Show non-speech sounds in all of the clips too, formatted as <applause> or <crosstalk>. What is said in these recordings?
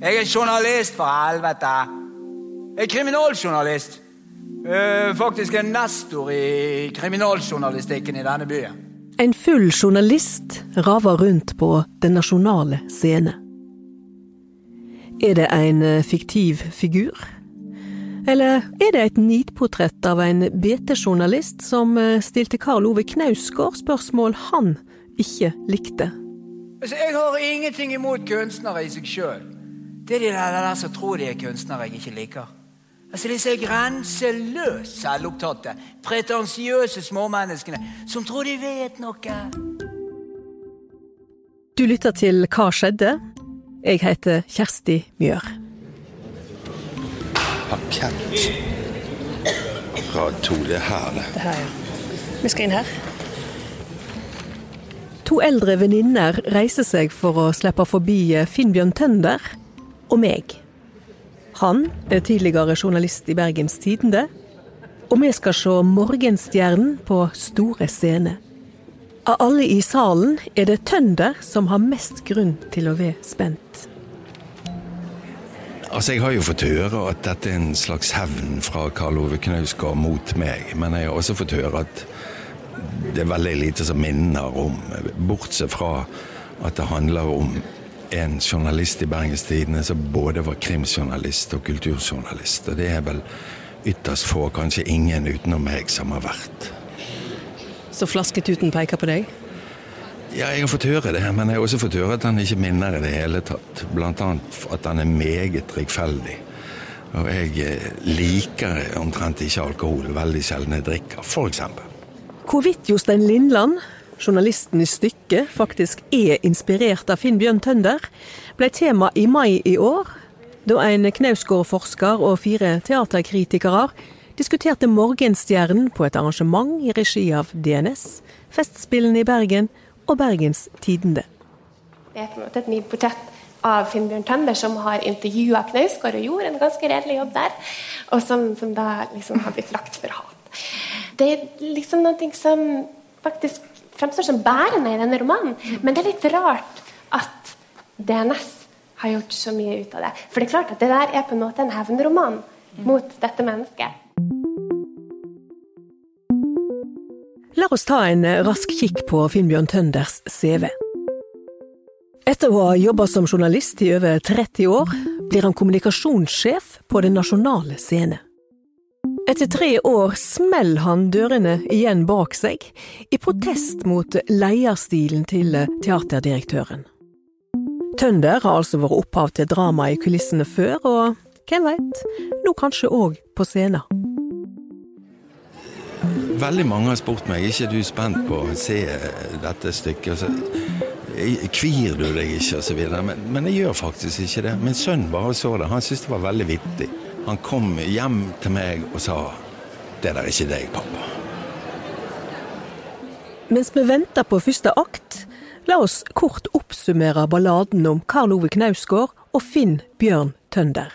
Jeg er journalist, for helvete. Jeg er kriminaljournalist. Eh, faktisk en nestor i kriminaljournalistikken i denne byen. En full journalist raver rundt på den nasjonale scene. Er det en eh, fiktiv figur? Eller er det et nidportrett av en BT-journalist som eh, stilte Karl Ove Knausgård spørsmål han ikke likte? Altså, Jeg har ingenting imot kunstnere i seg sjøl. Det er de der, der som tror de er kunstnere, jeg ikke liker. Altså Disse grenseløst selvopptatte, pretensiøse småmenneskene som tror de vet noe. Du lytter til Hva skjedde? Jeg heter Kjersti Mjør. Parkett. Rad to, det er her, det. Det her, ja. Vi skal inn her. To eldre venninner reiser seg for å slippe forbi Finnbjørn Tønder og meg. Han er tidligere journalist i Bergens Tidende, og vi skal se Morgenstjernen på store scene. Av alle i salen er det Tønder som har mest grunn til å være spent. Altså, Jeg har jo fått høre at dette er en slags hevn fra Karl Ove Knausgård mot meg. Men jeg har også fått høre at det er veldig lite som minner om, bortsett fra at det handler om en journalist i Bergens Tidende som både var krimjournalist og kulturjournalist. Og det er vel ytterst få, kanskje ingen utenom meg, som har vært. Så flasketuten peker på deg? Ja, jeg har fått høre det, men jeg har også fått høre at han ikke minner i det hele tatt. Blant annet at han er meget rikfeldig. Og jeg eh, liker omtrent ikke alkohol. Veldig sjelden jeg drikker, f.eks. Hvorvidt Jostein Lindland, journalisten i stykket, faktisk er inspirert av Finnbjørn Tønder, ble tema i mai i år, da en Knausgård-forsker og fire teaterkritikere diskuterte Morgenstjernen på et arrangement i regi av DNS, Festspillene i Bergen og Bergens Tidende. Det er på en måte et nytt portrett av Finnbjørn Tønder, som har intervjua Knausgård og gjorde en ganske redelig jobb der, og som, som da liksom har blitt lagt for hat. Det er liksom noe som faktisk fremstår som bærende i denne romanen, men det er litt rart at DNS har gjort så mye ut av det. For det er klart at det der er på en måte en hevnroman mot dette mennesket. La oss ta en rask kikk på Finnbjørn Tønders CV. Etter å ha jobba som journalist i over 30 år, blir han kommunikasjonssjef på den nasjonale scene. Etter tre år smeller han dørene igjen bak seg, i protest mot leierstilen til teaterdirektøren. Tønder har altså vært opphav til drama i kulissene før, og hvem veit, nå kanskje òg på scenen. Veldig mange har spurt meg ikke er du spent på å se dette stykket. Så, kvir du deg ikke, osv. Men, men jeg gjør faktisk ikke det. Min sønn bare så det. Han syntes det var veldig vittig. Han kom hjem til meg og sa 'Det der er ikke deg, pappa'. Mens vi venter på første akt, la oss kort oppsummere balladen om Karl Ove Knausgård og Finn Bjørn Tønder.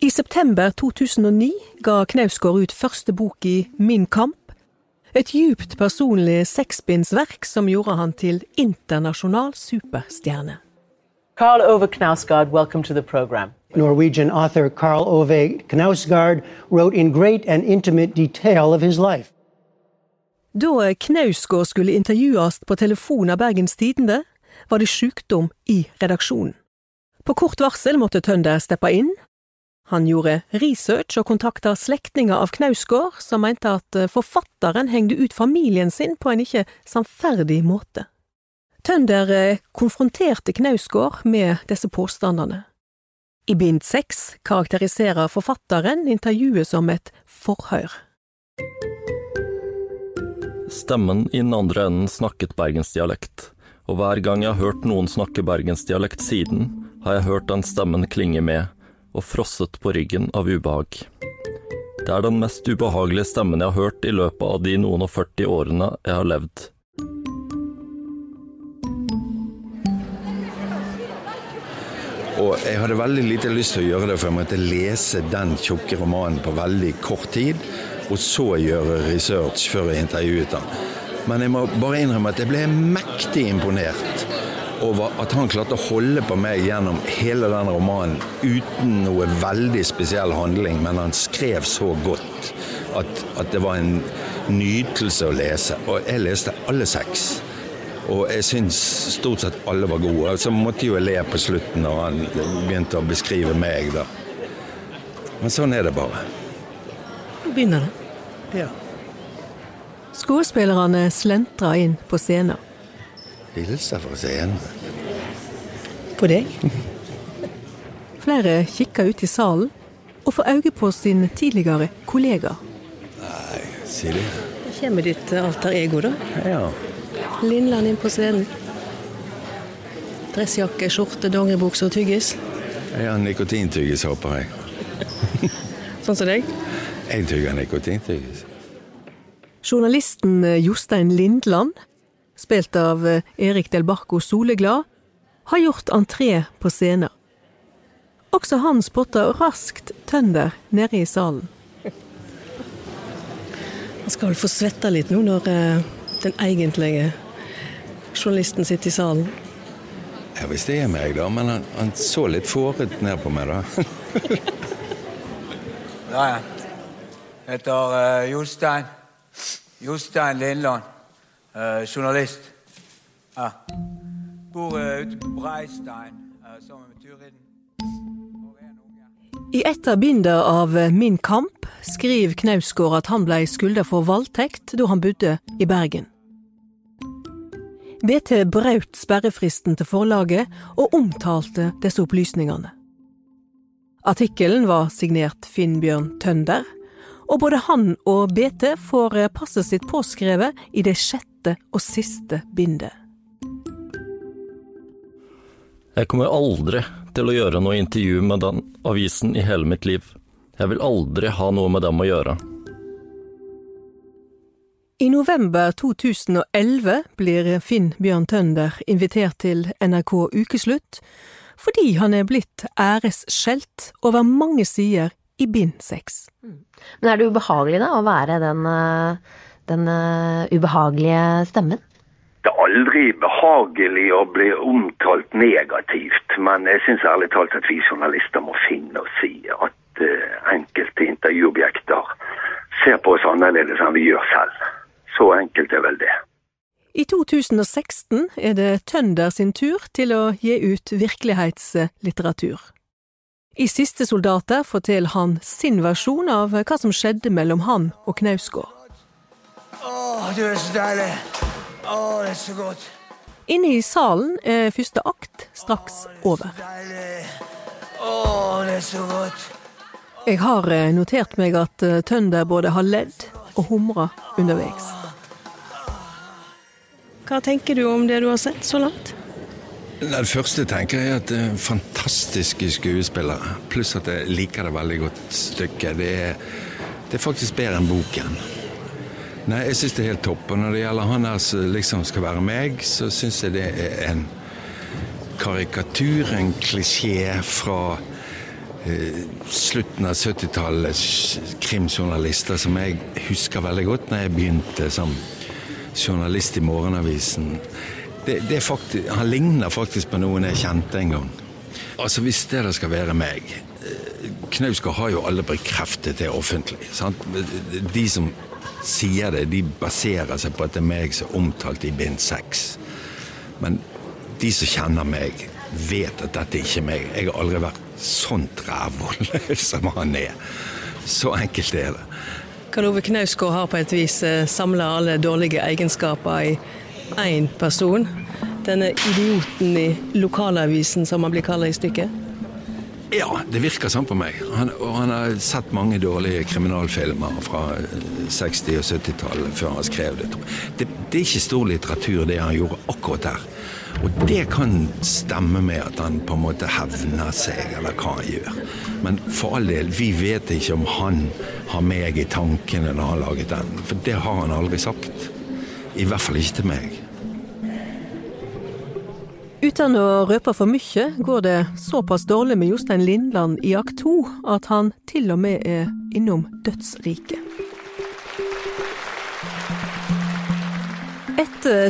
I september 2009 ga Knausgård ut første bok i Min kamp. Et djupt personlig seksbindsverk som gjorde han til internasjonal superstjerne. Karl Ove Knausgaard, welcome to the program. Norwegian author Karl Ove Knausgaard wrote in great and intimate detail of his life. Da Knausgård skulle intervjues på telefon av Bergens Tidende, var det sykdom i redaksjonen. På kort varsel måtte Tønder steppe inn. Han gjorde research og kontakta slektninger av Knausgård, som mente at forfatteren hengte ut familien sin på en ikke sannferdig måte. Tønder konfronterte Knausgård med disse påstandene. I bind seks karakteriserer forfatteren intervjuet som et forhør. Stemmen i den andre enden snakket bergensdialekt, og hver gang jeg har hørt noen snakke bergensdialekt siden, har jeg hørt den stemmen klinge med, og frosset på ryggen av ubehag. Det er den mest ubehagelige stemmen jeg har hørt i løpet av de noen og 40 årene jeg har levd. Og jeg hadde veldig lite lyst til å gjøre det, for jeg måtte lese den tjukke romanen på veldig kort tid, og så gjøre research før jeg intervjuet han. Men jeg må bare innrømme at jeg ble mektig imponert over at han klarte å holde på meg gjennom hele den romanen uten noe veldig spesiell handling, men han skrev så godt at, at det var en nytelse å lese. Og jeg leste alle seks. Og jeg syns stort sett alle var gode. Så måtte jo jeg le på slutten når han begynte å beskrive meg, da. Men sånn er det bare. Nå begynner det. Ja. Skuespillerne slentrer inn på scenen. Hilser fra scenen. På deg? <laughs> Flere kikker ut i salen og får øye på sin tidligere kollega. Nei, si det. Da kommer ditt alter ego, da. Ja. Lindland inn på scenen. Dressjakke, skjorte, dongeribukse og tyggis. Jeg har nikotintyggis, håper jeg. <laughs> Sånn som deg. Jeg tygger nikotintyggis. Journalisten eh, Jostein Lindland, spilt av eh, Erik Del Barco Soleglad, har gjort entré på scenen. Også han spotter raskt Tønder nede i salen. Han skal vel få svette litt nå når eh, den egentlige journalisten sitter i salen. Ja, hvis det er meg, da. Men han, han så litt fåret ned på meg, da. <laughs> Ja, ja. Heter uh, Jostein. Jostein Lindland. Uh, journalist. Ja. Bor uh, ute på Breistein sammen med Turid. I et av bindene av Min kamp skriver Knausgård at han ble skylda for voldtekt da han bodde i Bergen. BT brøt sperrefristen til forlaget og omtalte disse opplysningene. Artikkelen var signert Finnbjørn Tønder, og både han og BT får passet sitt påskrevet i det sjette og siste bindet. Jeg kommer aldri til å gjøre noe intervju med den avisen i hele mitt liv. Jeg vil aldri ha noe med dem å gjøre. I november 2011 blir Finn Bjørn Tønder invitert til NRK Ukeslutt fordi han er blitt æresskjelt over mange sider i bind seks. Men er det ubehagelig da å være den, eh, den eh, ubehagelige stemmen? Det er aldri behagelig å bli omtalt negativt, men jeg syns ærlig talt at vi journalister må finne oss i at eh, enkelte intervjuobjekter ser på oss annerledes enn vi gjør selv. Så enkelt er vel det. I 2016 er det Tønder sin tur til å gi ut virkelighetslitteratur. I Siste soldater forteller han sin versjon av hva som skjedde mellom han og Knausgård. Åh, du er så deilig. Åh, det er så godt. Inne i salen er første akt straks over. Deilig. Å, det er så godt. Jeg har eh, notert meg at eh, Tønder både har ledd og humra underveis. Hva tenker du om det du har sett så langt? Det første tenker jeg at det er fantastiske skuespillere. Pluss at jeg liker det veldig godt stykket. Det er, det er faktisk bedre enn boken. Nei, jeg syns det er helt topp. Og når det gjelder han her som liksom skal være meg, så syns jeg det er en karikatur, en klisjé fra eh, slutten av 70-tallets krimjournalister, som jeg husker veldig godt når jeg begynte som journalist i Morgenavisen. Det, det faktisk, han ligner faktisk på noen jeg kjente en gang. Altså, Hvis det da skal være meg eh, Knausgård har jo alle bekreftet det offentlig. Sant? De som sier det, de baserer seg på at det er meg som er omtalt i bind seks. Men de som kjenner meg, vet at dette ikke er meg. Jeg har aldri vært sånt rævhold som han er. Så enkelt er det. Karl Ove Knausgård har på et vis samla alle dårlige egenskaper i én person. Denne idioten i lokalavisen, som han blir kalt i stykket. Ja, det virker sånn på meg. Han, og han har sett mange dårlige kriminalfilmer fra eh, 60- og 70-tallet før han skrev det. Det, det er ikke stor litteratur, det han gjorde akkurat der. Og det kan stemme med at han på en måte hevner seg, eller hva han gjør. Men for all del, vi vet ikke om han har meg i tankene når han laget den. For det har han aldri sagt. I hvert fall ikke til meg. Uten å røpe for mye, går det såpass dårlig med Jostein Lindland i akt to at han til og med er innom dødsriket.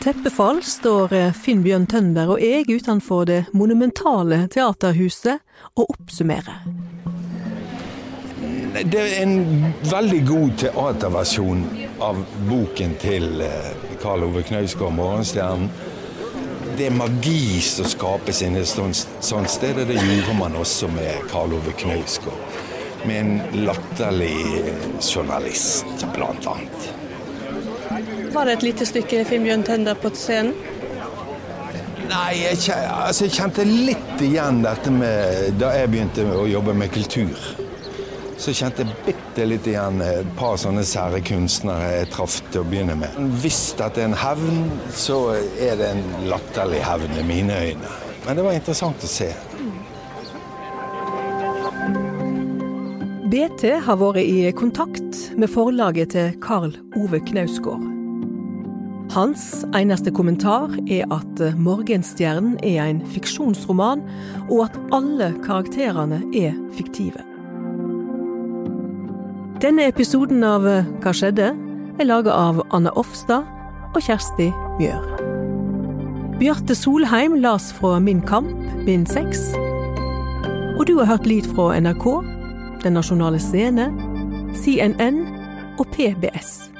Teppefall står Finnbjørn Tønder og jeg utenfor det monumentale teaterhuset og oppsummerer. Det er en veldig god teaterversjon av boken til Karl Ove Knausgård, 'Morgenstjernen'. Det er magi som skapes inne et sånt sted, og det gjorde man også med Karl Ove Knausgård. Med en latterlig journalist, blant annet. Var det et lite stykke Finnbjørn Tønder på scenen? Nei, jeg, altså, jeg, kjente litt igjen dette med da jeg begynte å jobbe med kultur. Så kjente jeg bitte litt igjen et par sånne sære kunstnere jeg traff til å begynne med. Hvis dette er en hevn, så er det en latterlig hevn i mine øyne. Men det var interessant å se. BT har vært i kontakt med forlaget til Karl Ove Knausgård. Hans eneste kommentar er at 'Morgenstjernen' er en fiksjonsroman, og at alle karakterene er fiktive. Denne episoden av Hva skjedde? er laga av Anne Offstad og Kjersti Mjør. Bjarte Solheim las fra Min kamp, bind seks. Og du har hørt lyd fra NRK, Den nasjonale scene, CNN og PBS.